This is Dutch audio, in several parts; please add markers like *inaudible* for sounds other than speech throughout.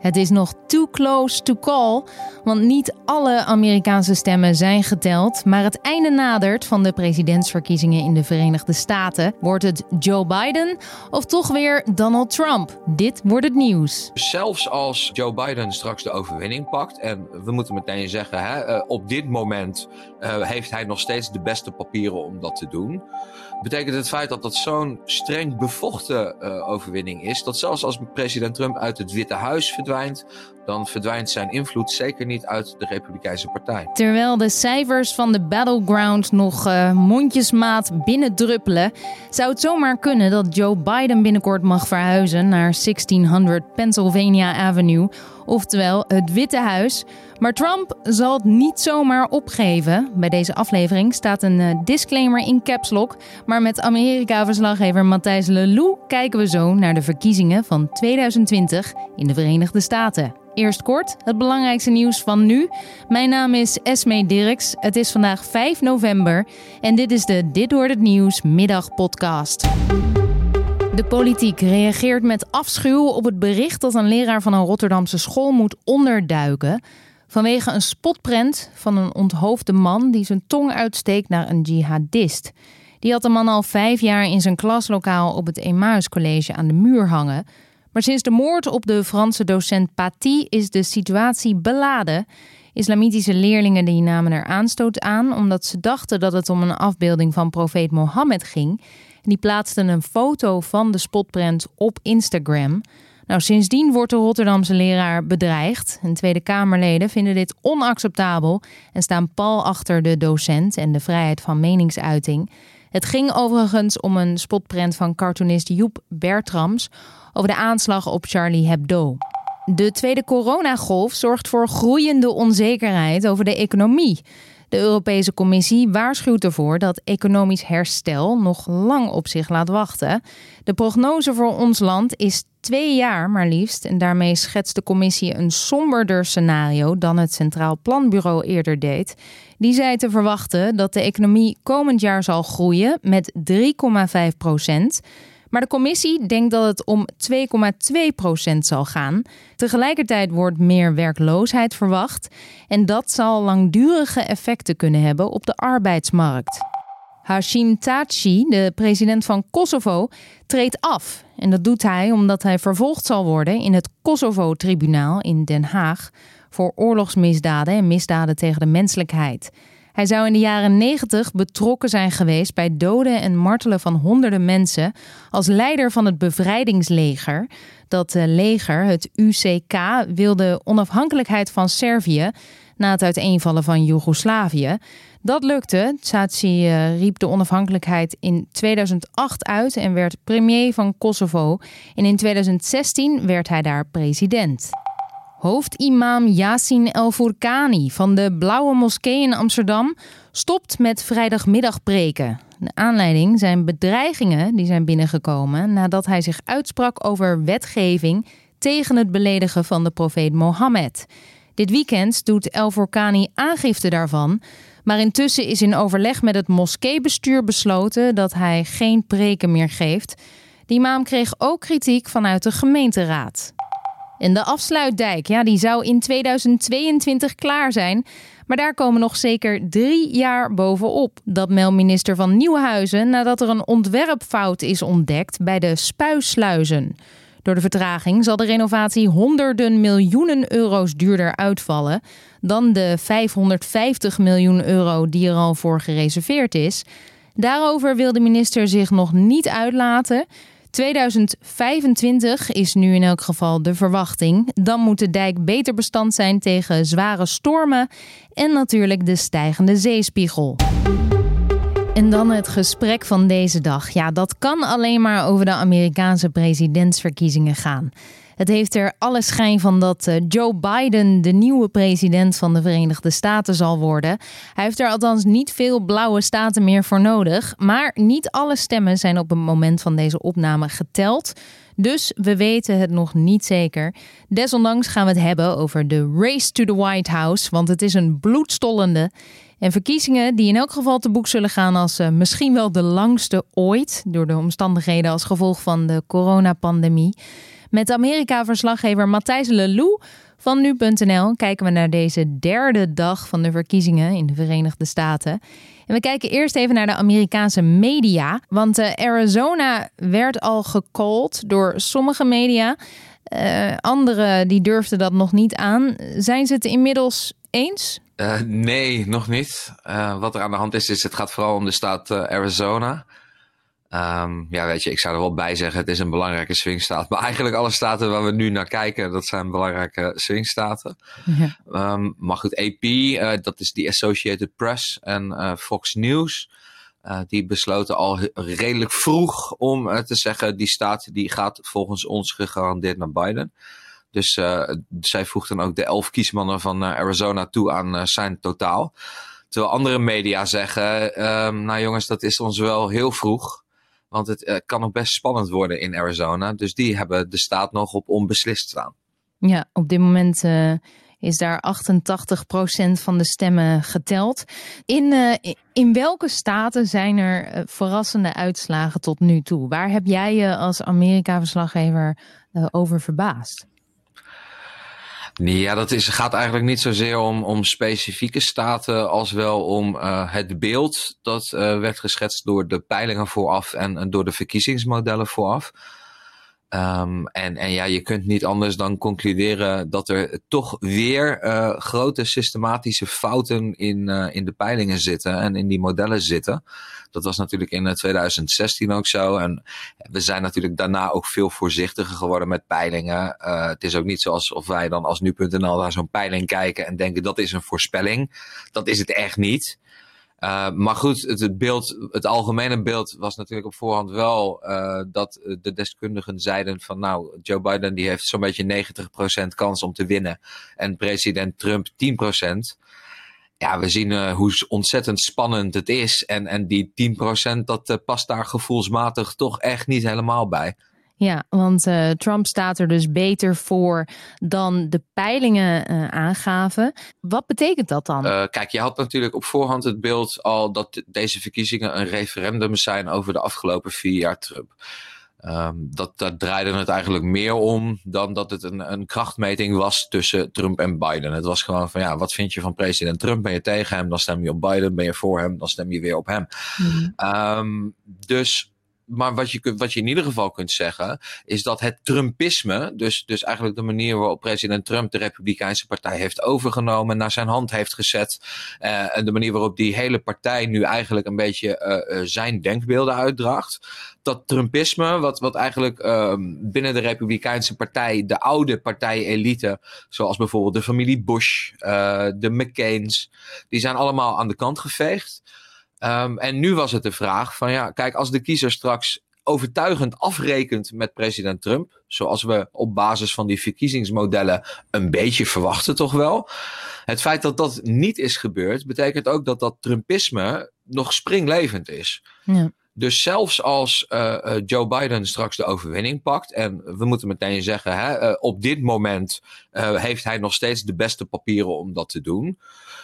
Het is nog too close to call, want niet alle Amerikaanse stemmen zijn geteld. Maar het einde nadert van de presidentsverkiezingen in de Verenigde Staten. Wordt het Joe Biden of toch weer Donald Trump? Dit wordt het nieuws. Zelfs als Joe Biden straks de overwinning pakt, en we moeten meteen zeggen, hè, eh, op dit moment uh, heeft hij nog steeds de beste papieren om dat te doen. Betekent het feit dat dat zo'n streng bevochten uh, overwinning is, dat zelfs als president Trump uit het Witte Huis verdwijnt, dan verdwijnt zijn invloed zeker niet uit de Republikeinse Partij. Terwijl de cijfers van de Battleground nog uh, mondjesmaat binnendruppelen, zou het zomaar kunnen dat Joe Biden binnenkort mag verhuizen naar 1600 Pennsylvania Avenue, oftewel het Witte Huis. Maar Trump zal het niet zomaar opgeven. Bij deze aflevering staat een uh, disclaimer in caps lock, maar met Amerika-verslaggever Matthijs Lelou kijken we zo naar de verkiezingen van 2020 in de Verenigde Staten. Eerst kort, het belangrijkste nieuws van nu. Mijn naam is Esme Dirks. Het is vandaag 5 november en dit is de Dit wordt het nieuws middagpodcast. De politiek reageert met afschuw op het bericht dat een leraar van een Rotterdamse school moet onderduiken vanwege een spotprent van een onthoofde man die zijn tong uitsteekt naar een jihadist. Die had de man al vijf jaar in zijn klaslokaal op het Emmaus College aan de muur hangen. Maar sinds de moord op de Franse docent Paty is de situatie beladen. Islamitische leerlingen die namen er aanstoot aan omdat ze dachten dat het om een afbeelding van profeet Mohammed ging. En die plaatsten een foto van de spotprent op Instagram. Nou, sindsdien wordt de Rotterdamse leraar bedreigd. En Tweede Kamerleden vinden dit onacceptabel en staan pal achter de docent en de vrijheid van meningsuiting. Het ging overigens om een spotprent van cartoonist Joep Bertrams over de aanslag op Charlie Hebdo. De tweede coronagolf zorgt voor groeiende onzekerheid over de economie. De Europese Commissie waarschuwt ervoor dat economisch herstel nog lang op zich laat wachten. De prognose voor ons land is twee jaar maar liefst. En daarmee schetst de commissie een somberder scenario dan het Centraal Planbureau eerder deed. Die zei te verwachten dat de economie komend jaar zal groeien met 3,5 procent. Maar de commissie denkt dat het om 2,2% zal gaan. Tegelijkertijd wordt meer werkloosheid verwacht en dat zal langdurige effecten kunnen hebben op de arbeidsmarkt. Hashim Taci, de president van Kosovo, treedt af. En dat doet hij omdat hij vervolgd zal worden in het Kosovo-tribunaal in Den Haag voor oorlogsmisdaden en misdaden tegen de menselijkheid. Hij zou in de jaren 90 betrokken zijn geweest bij doden en martelen van honderden mensen als leider van het bevrijdingsleger. Dat eh, leger, het UCK, wilde onafhankelijkheid van Servië na het uiteenvallen van Joegoslavië. Dat lukte. Tsaatsi uh, riep de onafhankelijkheid in 2008 uit en werd premier van Kosovo. En in 2016 werd hij daar president. Hoofdimam Yasin El Fourkani van de Blauwe Moskee in Amsterdam stopt met vrijdagmiddag preken. De aanleiding zijn bedreigingen die zijn binnengekomen nadat hij zich uitsprak over wetgeving tegen het beledigen van de profeet Mohammed. Dit weekend doet El Fourkani aangifte daarvan, maar intussen is in overleg met het moskeebestuur besloten dat hij geen preken meer geeft. Die imam kreeg ook kritiek vanuit de gemeenteraad. En de afsluitdijk, ja, die zou in 2022 klaar zijn. Maar daar komen nog zeker drie jaar bovenop. Dat meldt minister van Nieuwenhuizen nadat er een ontwerpfout is ontdekt bij de spuisluizen. Door de vertraging zal de renovatie honderden miljoenen euro's duurder uitvallen dan de 550 miljoen euro die er al voor gereserveerd is. Daarover wil de minister zich nog niet uitlaten. 2025 is nu in elk geval de verwachting. Dan moet de dijk beter bestand zijn tegen zware stormen en natuurlijk de stijgende zeespiegel. En dan het gesprek van deze dag. Ja, dat kan alleen maar over de Amerikaanse presidentsverkiezingen gaan. Het heeft er alle schijn van dat eh, Joe Biden de nieuwe president van de Verenigde Staten zal worden. Hij heeft er althans niet veel blauwe staten meer voor nodig. Maar niet alle stemmen zijn op het moment van deze opname geteld. Dus we weten het nog niet zeker. Desondanks gaan we het hebben over de race to the White House, want het is een bloedstollende. En verkiezingen die in elk geval te boek zullen gaan als uh, misschien wel de langste ooit, door de omstandigheden als gevolg van de coronapandemie. Met Amerika-verslaggever Matthijs Lelou van nu.nl kijken we naar deze derde dag van de verkiezingen in de Verenigde Staten. En we kijken eerst even naar de Amerikaanse media. Want uh, Arizona werd al gecalled door sommige media. Uh, anderen die durfden dat nog niet aan. Zijn ze het inmiddels eens? Uh, nee, nog niet. wat er aan de hand is, is het gaat vooral om de staat Arizona. Um, ja, weet je, ik zou er wel bij zeggen, het is een belangrijke swingstaat. *laughs* Maar eigenlijk alle staten waar we nu naar kijken, dat zijn belangrijke swingstaten. Ja. Um, maar goed, AP, dat is die Associated Press en Fox News. Die besloten al redelijk vroeg om te zeggen, die staat die gaat volgens ons gegarandeerd naar Biden. Dus zij voegden ook de elf kiesmannen van Arizona toe aan zijn totaal. Terwijl andere media zeggen, um, nou jongens, dat is ons wel heel vroeg. Want het kan nog best spannend worden in Arizona. Dus die hebben de staat nog op onbeslist staan. Ja, op dit moment is daar 88% van de stemmen geteld. In, in welke staten zijn er verrassende uitslagen tot nu toe? Waar heb jij je als Amerika-verslaggever over verbaasd? Ja, dat is, gaat eigenlijk niet zozeer om, om specifieke staten als wel om uh, het beeld dat uh, werd geschetst door de peilingen vooraf en, en door de verkiezingsmodellen vooraf. Um, en, en ja, je kunt niet anders dan concluderen dat er toch weer uh, grote systematische fouten in, uh, in de peilingen zitten en in die modellen zitten. Dat was natuurlijk in 2016 ook zo. En we zijn natuurlijk daarna ook veel voorzichtiger geworden met peilingen. Het is ook niet zoals of wij dan als nu.nl naar zo'n peiling kijken en denken dat is een voorspelling. Dat is het echt niet. Uh, maar goed, het, het, beeld, het algemene beeld was natuurlijk op voorhand wel uh, dat de deskundigen zeiden van nou, Joe Biden die heeft zo'n beetje 90% kans om te winnen en president Trump 10%. Ja, we zien hoe ontzettend spannend het is en, en die 10% dat past daar gevoelsmatig toch echt niet helemaal bij. Ja, want uh, Trump staat er dus beter voor dan de peilingen uh, aangaven. Wat betekent dat dan? Uh, kijk, je had natuurlijk op voorhand het beeld al dat deze verkiezingen een referendum zijn over de afgelopen vier jaar Trump. Um, dat, dat draaide het eigenlijk meer om dan dat het een, een krachtmeting was tussen Trump en Biden. Het was gewoon van ja, wat vind je van president Trump? Ben je tegen hem? Dan stem je op Biden. Ben je voor hem? Dan stem je weer op hem. Mm. Um, dus maar wat je, wat je in ieder geval kunt zeggen, is dat het Trumpisme, dus, dus eigenlijk de manier waarop president Trump de Republikeinse Partij heeft overgenomen, naar zijn hand heeft gezet, uh, en de manier waarop die hele partij nu eigenlijk een beetje uh, uh, zijn denkbeelden uitdraagt, dat Trumpisme, wat, wat eigenlijk ehm, binnen de Republikeinse Partij, de oude partij-elite, zoals bijvoorbeeld de familie Bush, de McCain's, die zijn allemaal aan de kant geveegd. Um, en nu was het de vraag van ja, kijk, als de kiezer straks overtuigend afrekent met president Trump, zoals we op basis van die verkiezingsmodellen een beetje verwachten toch wel. Het feit dat dat niet is gebeurd, betekent ook dat dat Trumpisme nog springlevend is. Ja. Dus zelfs als uh, uh, Joe Biden straks de overwinning pakt, en we moeten meteen zeggen, hè, uh, op dit moment heeft hij nog steeds de beste papieren om dat te doen.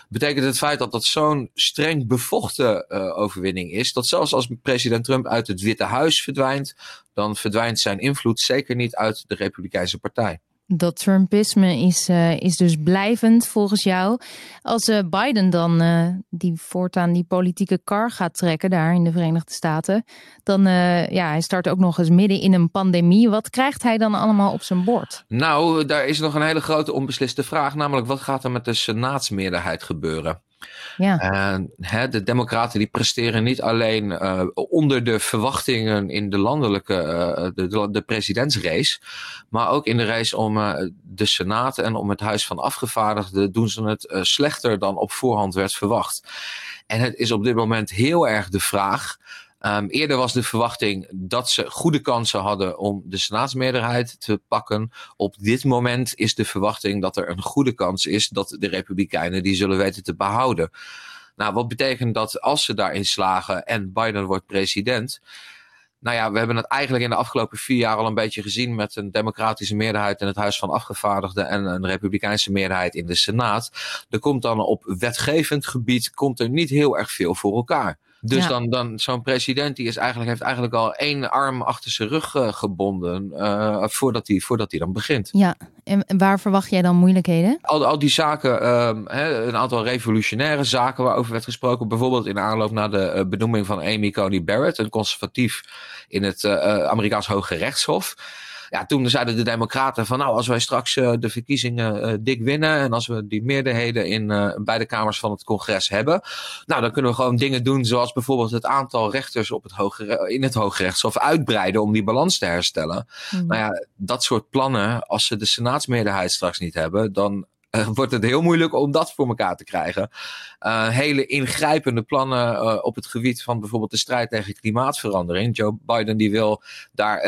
Betekent het feit dat dat zo'n streng bevochten overwinning is, dat zelfs als president Trump uit het Witte Huis verdwijnt, dan verdwijnt zijn invloed zeker niet uit de Republikeinse Partij. Dat Trumpisme is, uh, is dus blijvend volgens jou. Als uh, Biden dan uh, die voortaan die politieke kar gaat trekken daar in de Verenigde Staten, dan ja, hij start ook nog eens midden in een pandemie. Wat krijgt hij dan allemaal op zijn bord? Nou, daar is nog een hele grote onbesliste vraag, namelijk wat gaat er met de senaatsmeerderheid gebeuren? Ja. En de Democraten die presteren niet alleen uh, onder de verwachtingen in de landelijke, uh, de, de, presidentsrace, maar ook in de race om uh, de Senaat en om het Huis van Afgevaardigden doen ze het slechter dan op voorhand werd verwacht. En het is op dit moment heel erg de vraag Um, eerder was de verwachting dat ze goede kansen hadden om de senaatsmeerderheid te pakken. Op dit moment is de verwachting dat er een goede kans is dat de Republikeinen die zullen weten te behouden. Nou, wat betekent dat als ze daarin slagen en Biden wordt president? Nou ja, we hebben het eigenlijk in de afgelopen vier jaar al een beetje gezien met een democratische meerderheid in het Huis van Afgevaardigden en een republikeinse meerderheid in de Senaat. Er komt dan op wetgevend gebied komt er niet heel erg veel voor elkaar. Dus Ja. dan, dan zo'n president die is eigenlijk, heeft eigenlijk al één arm achter zijn rug eh, gebonden eh, voordat hij voordat hij dan begint. Ja, en waar verwacht jij dan moeilijkheden? Al, al die zaken, ehm, hè, een aantal revolutionaire zaken waarover werd gesproken. Bijvoorbeeld in aanloop naar de eh, benoeming van Amy Coney Barrett, een conservatief in het Amerikaans Hoge Rechtshof. Ja, toen zeiden de Democraten van nou, als wij straks eh, de verkiezingen eh, dik winnen en als we die meerderheden in eh, beide kamers van het congres hebben, nou dan kunnen we gewoon dingen doen zoals bijvoorbeeld het aantal rechters op het hoge, in het uitbreiden om die balans te herstellen. Mhm. Nou ja, dat soort plannen, als ze de senaatsmeerderheid straks niet hebben, dan eh, wordt het heel moeilijk om dat voor elkaar te krijgen. Eh, hele ingrijpende plannen eh, op het gebied van bijvoorbeeld de strijd tegen klimaatverandering. Joe Biden die wil daar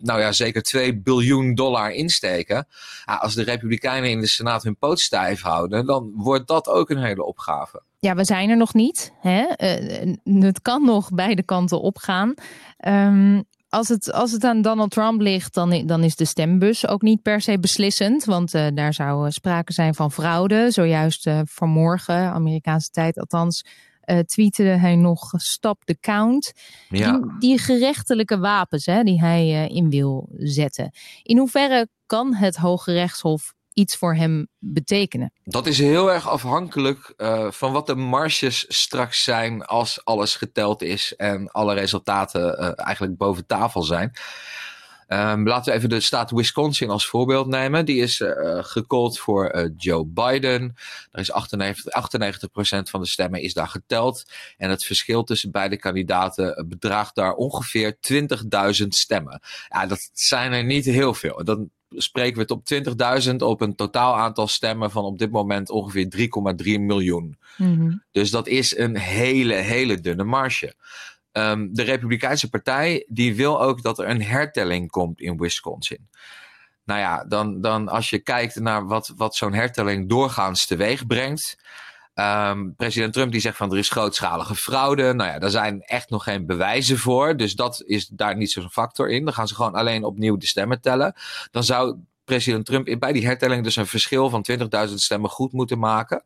nou ja, zeker 2 biljoen dollar insteken. Als de Republikeinen in de Senaat hun poot stijf houden, dan wordt dat ook een hele opgave. Ja, we zijn er nog niet. Hè? Het kan nog beide kanten opgaan. Ehm, als, het, als het aan Donald Trump ligt, dan, dan is de stembus ook niet per se beslissend. Want eh, daar zou eh, sprake zijn van fraude. Zojuist eh, vanmorgen, Amerikaanse tijd althans, eh tweette hij nog stop the count. Ja. Die, die gerechtelijke wapens hè, die hij in wil zetten. In hoeverre kan het Hoge Rechtshof iets voor hem betekenen? Dat is heel erg afhankelijk eh, van wat de marges straks zijn als alles geteld is en alle resultaten eh, eigenlijk boven tafel zijn. Ehm, laten we even de staat Wisconsin als voorbeeld nemen. Die is gecallt voor Joe Biden. Er is 98, 98% van de stemmen is daar geteld. En het verschil tussen beide kandidaten bedraagt daar ongeveer 20.000 stemmen. Ja, dat zijn er niet heel veel. Spreken we het op 20.000 op een totaal aantal stemmen van op dit moment ongeveer 3,3 miljoen. Dus dat is een hele, hele dunne marge. Ehm, de Republikeinse Partij die wil ook dat er een hertelling komt in Wisconsin. Nou ja, dan, dan als je kijkt naar wat, wat zo'n hertelling doorgaans teweeg brengt. Ehm, president Trump die zegt van er is grootschalige fraude. Nou ja, daar zijn echt nog geen bewijzen voor. Dus dat is daar niet zo'n factor in. Dan gaan ze gewoon alleen opnieuw de stemmen tellen. Dan zou president Trump bij die hertelling dus een verschil van 20.000 stemmen goed moeten maken.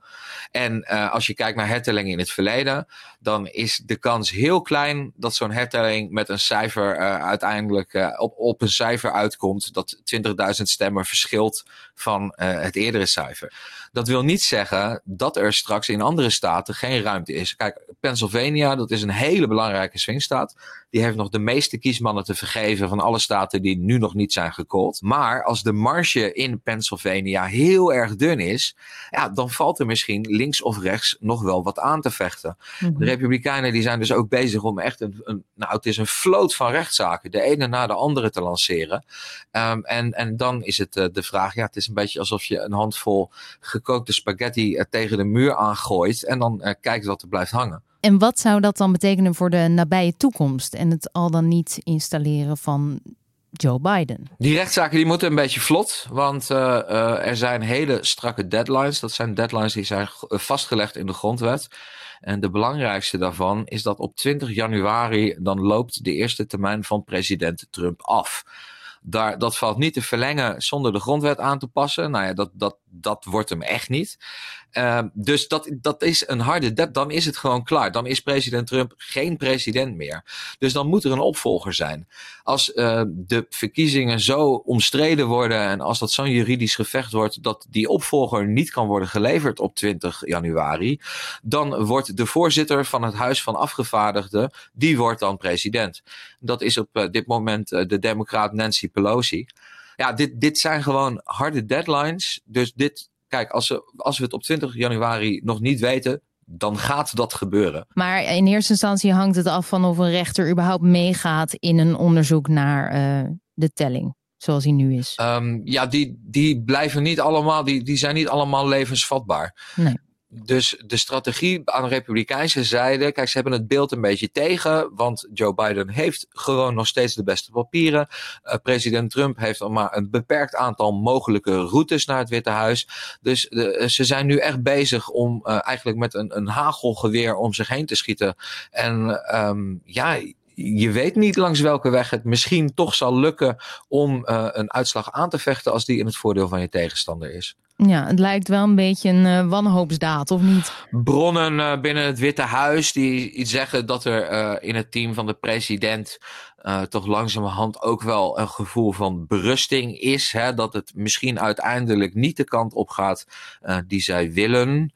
En uh, als je kijkt naar hertellingen in het verleden, dan is de kans heel klein dat zo'n hertelling met een cijfer uh, uiteindelijk uh, op, op een cijfer uitkomt dat 20.000 stemmen verschilt van het eerdere cijfer. Dat wil niet zeggen dat er straks in andere staten geen ruimte is. Kijk, Pennsylvania, dat is een hele belangrijke swingstaat. Die heeft nog de meeste kiesmannen te vergeven van alle staten die nu nog niet zijn gecallt. Maar als de marge in Pennsylvania heel erg dun is, ja, dan valt er misschien links of rechts nog wel wat aan te vechten. Mm-hmm. De Republikeinen die zijn dus ook bezig om echt een, een nou, het is een vloot van rechtszaken, de ene na de andere te lanceren. Um, en, en dan is het uh, de vraag, ja, het is een beetje alsof je een handvol gekookte spaghetti uh, tegen de muur aangooit en dan uh, kijkt wat er blijft hangen. En wat zou dat dan betekenen voor de nabije toekomst en het al dan niet installeren van Joe Biden? Die rechtszaken die moeten een beetje vlot, want uh, uh, er zijn hele strakke deadlines. Dat zijn deadlines die zijn vastgelegd in de grondwet. En de belangrijkste daarvan is dat op 20 januari dan loopt de eerste termijn van president Trump af. Daar, dat valt niet te verlengen zonder de grondwet aan te passen. Nou ja, dat, dat, dat wordt hem echt niet. Uh, dus dat, dat is een harde. Dan is het gewoon klaar. Dan is president Trump geen president meer. Dus dan moet er een opvolger zijn. Als uh, de verkiezingen zo omstreden worden en als dat zo'n juridisch gevecht wordt dat die opvolger niet kan worden geleverd op 20 januari, dan wordt de voorzitter van het Huis van Afgevaardigden, die wordt dan president. Dat is op uh, dit moment de democraat Nancy Pelosi. Ja, dit, dit zijn gewoon harde deadlines. Dus dit, kijk, als, we, als we het op 20 januari nog niet weten, dan gaat dat gebeuren. Maar in eerste instantie hangt het af van of een rechter überhaupt meegaat in een onderzoek naar uh, de telling. Zoals hij nu is. Um, ja, die, die blijven niet allemaal, die, die zijn niet allemaal levensvatbaar. Nee. Dus de strategie aan de Republikeinse zijde, kijk, ze hebben het beeld een beetje tegen, want Joe Biden heeft gewoon nog steeds de beste papieren. Uh, president Trump heeft al maar een beperkt aantal mogelijke routes naar het Witte Huis. Dus de, ze zijn nu echt bezig om uh, eigenlijk met een, een hagelgeweer om zich heen te schieten. En um, ja, je weet niet langs welke weg het misschien toch zal lukken om uh, een uitslag aan te vechten als die in het voordeel van je tegenstander is. Ja, het lijkt wel een beetje een uh, wanhoopsdaad, of niet? Bronnen uh, binnen het Witte Huis die iets zeggen dat er uh, in het team van de president toch langzamerhand ook wel een gevoel van berusting is. Hè, dat het misschien uiteindelijk niet de kant op gaat die zij willen.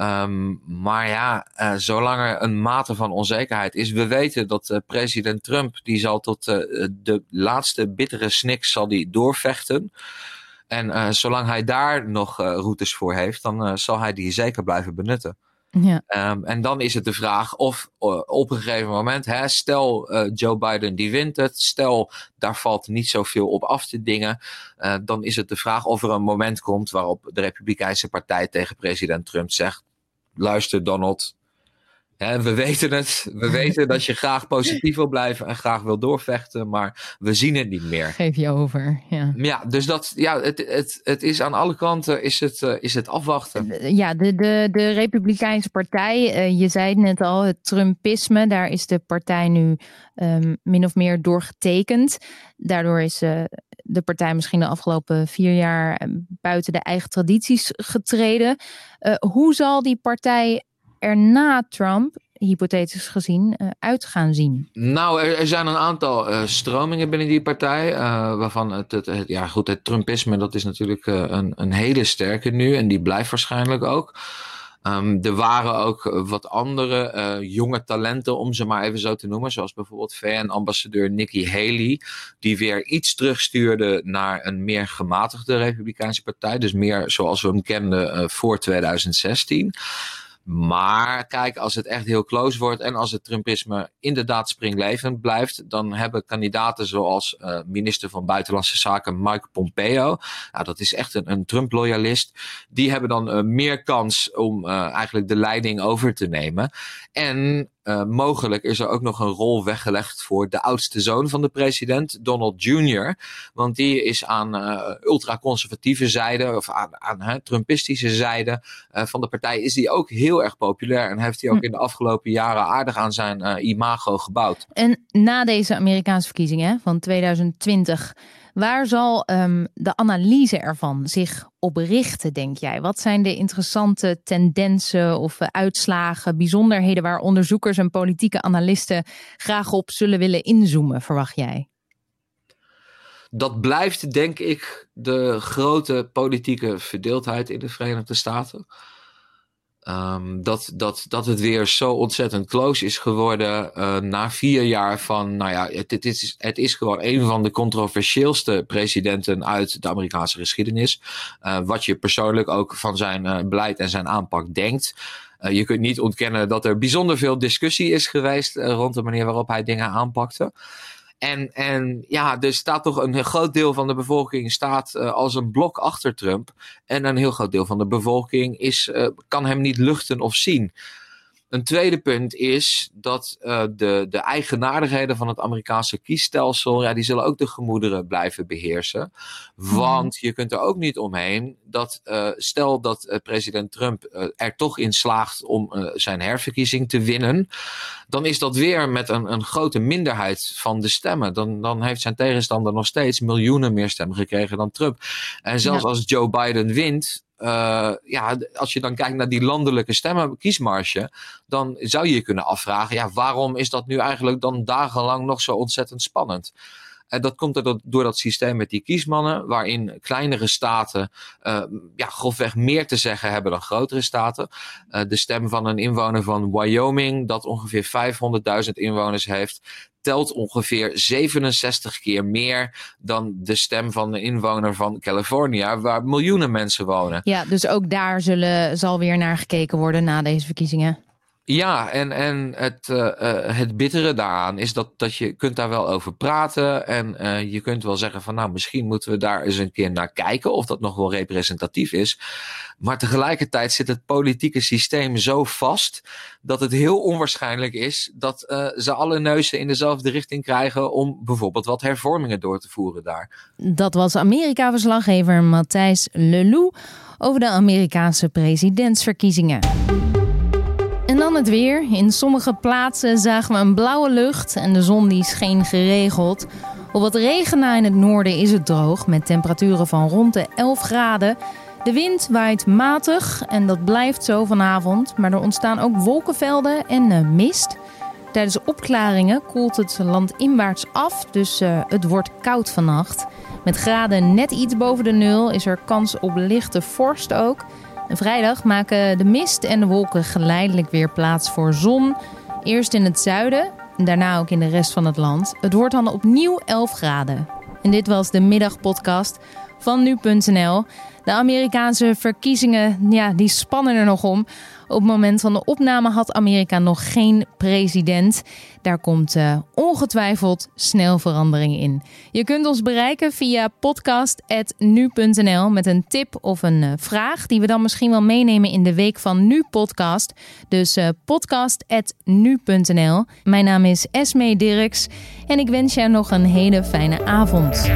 Um, maar ja, uh, zolang er een mate van onzekerheid is. We weten dat uh, president Trump, die zal tot uh, de laatste bittere snik zal die doorvechten. En zolang hij daar nog routes voor heeft, dan zal hij die zeker blijven benutten. Ja. Um, en dan is het de vraag of op een gegeven moment, hè, stel Joe Biden die wint het, stel daar valt niet zoveel op af te dingen, dan is het de vraag of er een moment komt waarop de Republikeinse Partij tegen president Trump zegt, luister Donald, we weten het. We *laughs* weten dat je graag positief wil blijven en graag wil doorvechten, maar we zien het niet meer. Geef je over, ja. Ja, dus dat, ja, het, het, het is aan alle kanten is het, uh, is het afwachten. Ja, de, de, de Republikeinse Partij, uh, je zei het net al, het Trumpisme, daar is de partij nu um, min of meer doorgetekend. Daardoor is uh, de partij misschien de afgelopen vier jaar buiten de eigen tradities getreden. Hoe zal die partij er na Trump, hypothetisch gezien, uh, uit gaan zien? Nou, er, zijn een aantal uh, stromingen binnen die partij. waarvan het, het, ja, goed, het Trumpisme, dat is natuurlijk een, een hele sterke nu. En die blijft waarschijnlijk ook. Um, er waren ook wat andere jonge talenten, om ze maar even zo te noemen. Zoals bijvoorbeeld VN-ambassadeur Nikki Haley. Die weer iets terugstuurde naar een meer gematigde Republikeinse partij. Dus meer zoals we hem kenden voor 2016. Maar kijk, als het echt heel close wordt en als het Trumpisme inderdaad springlevend blijft, dan hebben kandidaten zoals uh, minister van Buitenlandse Zaken Mike Pompeo, nou, dat is echt een, een Trump-loyalist, die hebben dan uh, meer kans om uh, eigenlijk de leiding over te nemen. En uh, mogelijk is er ook nog een rol weggelegd voor de oudste zoon van de president, Donald Jr. Want die is aan uh, ultraconservatieve zijde, of aan, aan hè, Trumpistische zijde uh, van de partij, is die ook heel erg populair. En heeft hij ook hm. in de afgelopen jaren aardig aan zijn imago gebouwd. En na deze Amerikaanse verkiezingen van 2020 Waar zal um, de analyse ervan zich op richten, denk jij? Wat zijn de interessante tendensen of uh, uitslagen, bijzonderheden waar onderzoekers en politieke analisten graag op zullen willen inzoomen, verwacht jij? Dat blijft, denk ik, de grote politieke verdeeldheid in de Verenigde Staten. Um, dat, dat, dat het weer zo ontzettend close is geworden uh, na vier jaar van, nou ja, het, is, het is gewoon een van de controversieelste presidenten uit de Amerikaanse geschiedenis. Uh, wat je persoonlijk ook van zijn uh, beleid en zijn aanpak denkt. je kunt niet ontkennen dat er bijzonder veel discussie is geweest rond de manier waarop hij dingen aanpakte. En, en ja, er staat toch een groot deel van de bevolking staat uh, als een blok achter Trump. En een heel groot deel van de bevolking is, uh, kan hem niet luchten of zien. Een tweede punt is dat uh, de, de eigenaardigheden van het Amerikaanse kiesstelsel, ja, die zullen ook de gemoederen blijven beheersen. Mhm. Want je kunt er ook niet omheen dat, uh, stel dat uh, president Trump er toch in slaagt om zijn herverkiezing te winnen, dan is dat weer met een, een grote minderheid van de stemmen. Dan, dan heeft zijn tegenstander nog steeds miljoenen meer stemmen gekregen dan Trump. En zelfs ja. als Joe Biden wint, uh, ja, als je dan kijkt naar die landelijke stemmenkiesmarge, dan zou je je kunnen afvragen, ja, waarom is dat nu eigenlijk dan dagenlang nog zo ontzettend spannend? Dat komt door dat systeem met die kiesmannen, waarin kleinere staten uh, ja, grofweg meer te zeggen hebben dan grotere staten. Uh, de stem van een inwoner van Wyoming, dat ongeveer 500.000 inwoners heeft, telt ongeveer 67 keer meer dan de stem van de inwoner van Californië, waar miljoenen mensen wonen. Ja, dus ook daar zullen, zal weer naar gekeken worden na deze verkiezingen. Ja, en, en het, uh, uh, het bittere daaraan is dat, dat je kunt daar wel over praten. En uh, je kunt wel zeggen van nou, misschien moeten we daar eens een keer naar kijken of dat nog wel representatief is. Maar tegelijkertijd zit het politieke systeem zo vast dat het heel onwaarschijnlijk is dat ze alle neuzen in dezelfde richting krijgen om bijvoorbeeld wat hervormingen door te voeren daar. Dat was Amerika-verslaggever Matthijs Lelou over de Amerikaanse presidentsverkiezingen. En dan het weer. In sommige plaatsen zagen we een blauwe lucht en de zon die scheen geregeld. Op wat regen in het noorden is het droog met temperaturen van rond de 11 graden. De wind waait matig en dat blijft zo vanavond, maar er ontstaan ook wolkenvelden en uh, mist. Tijdens opklaringen koelt het land inwaarts af, dus uh, het wordt koud vannacht. Met graden net iets boven de nul is er kans op lichte vorst ook. En vrijdag maken de mist en de wolken geleidelijk weer plaats voor zon. Eerst in het zuiden en daarna ook in de rest van het land. Het wordt dan opnieuw 11 graden. En dit was de middagpodcast van nu.nl. De Amerikaanse verkiezingen, ja, die spannen er nog om. Op het moment van de opname had Amerika nog geen president. Daar komt uh, ongetwijfeld snel verandering in. Je kunt ons bereiken via podcast.nu.nl met een tip of een uh, vraag die we dan misschien wel meenemen in de week van Nu Podcast. Dus uh, podcast.nu.nl. Mijn naam is Esme Dirks en ik wens jou nog een hele fijne avond.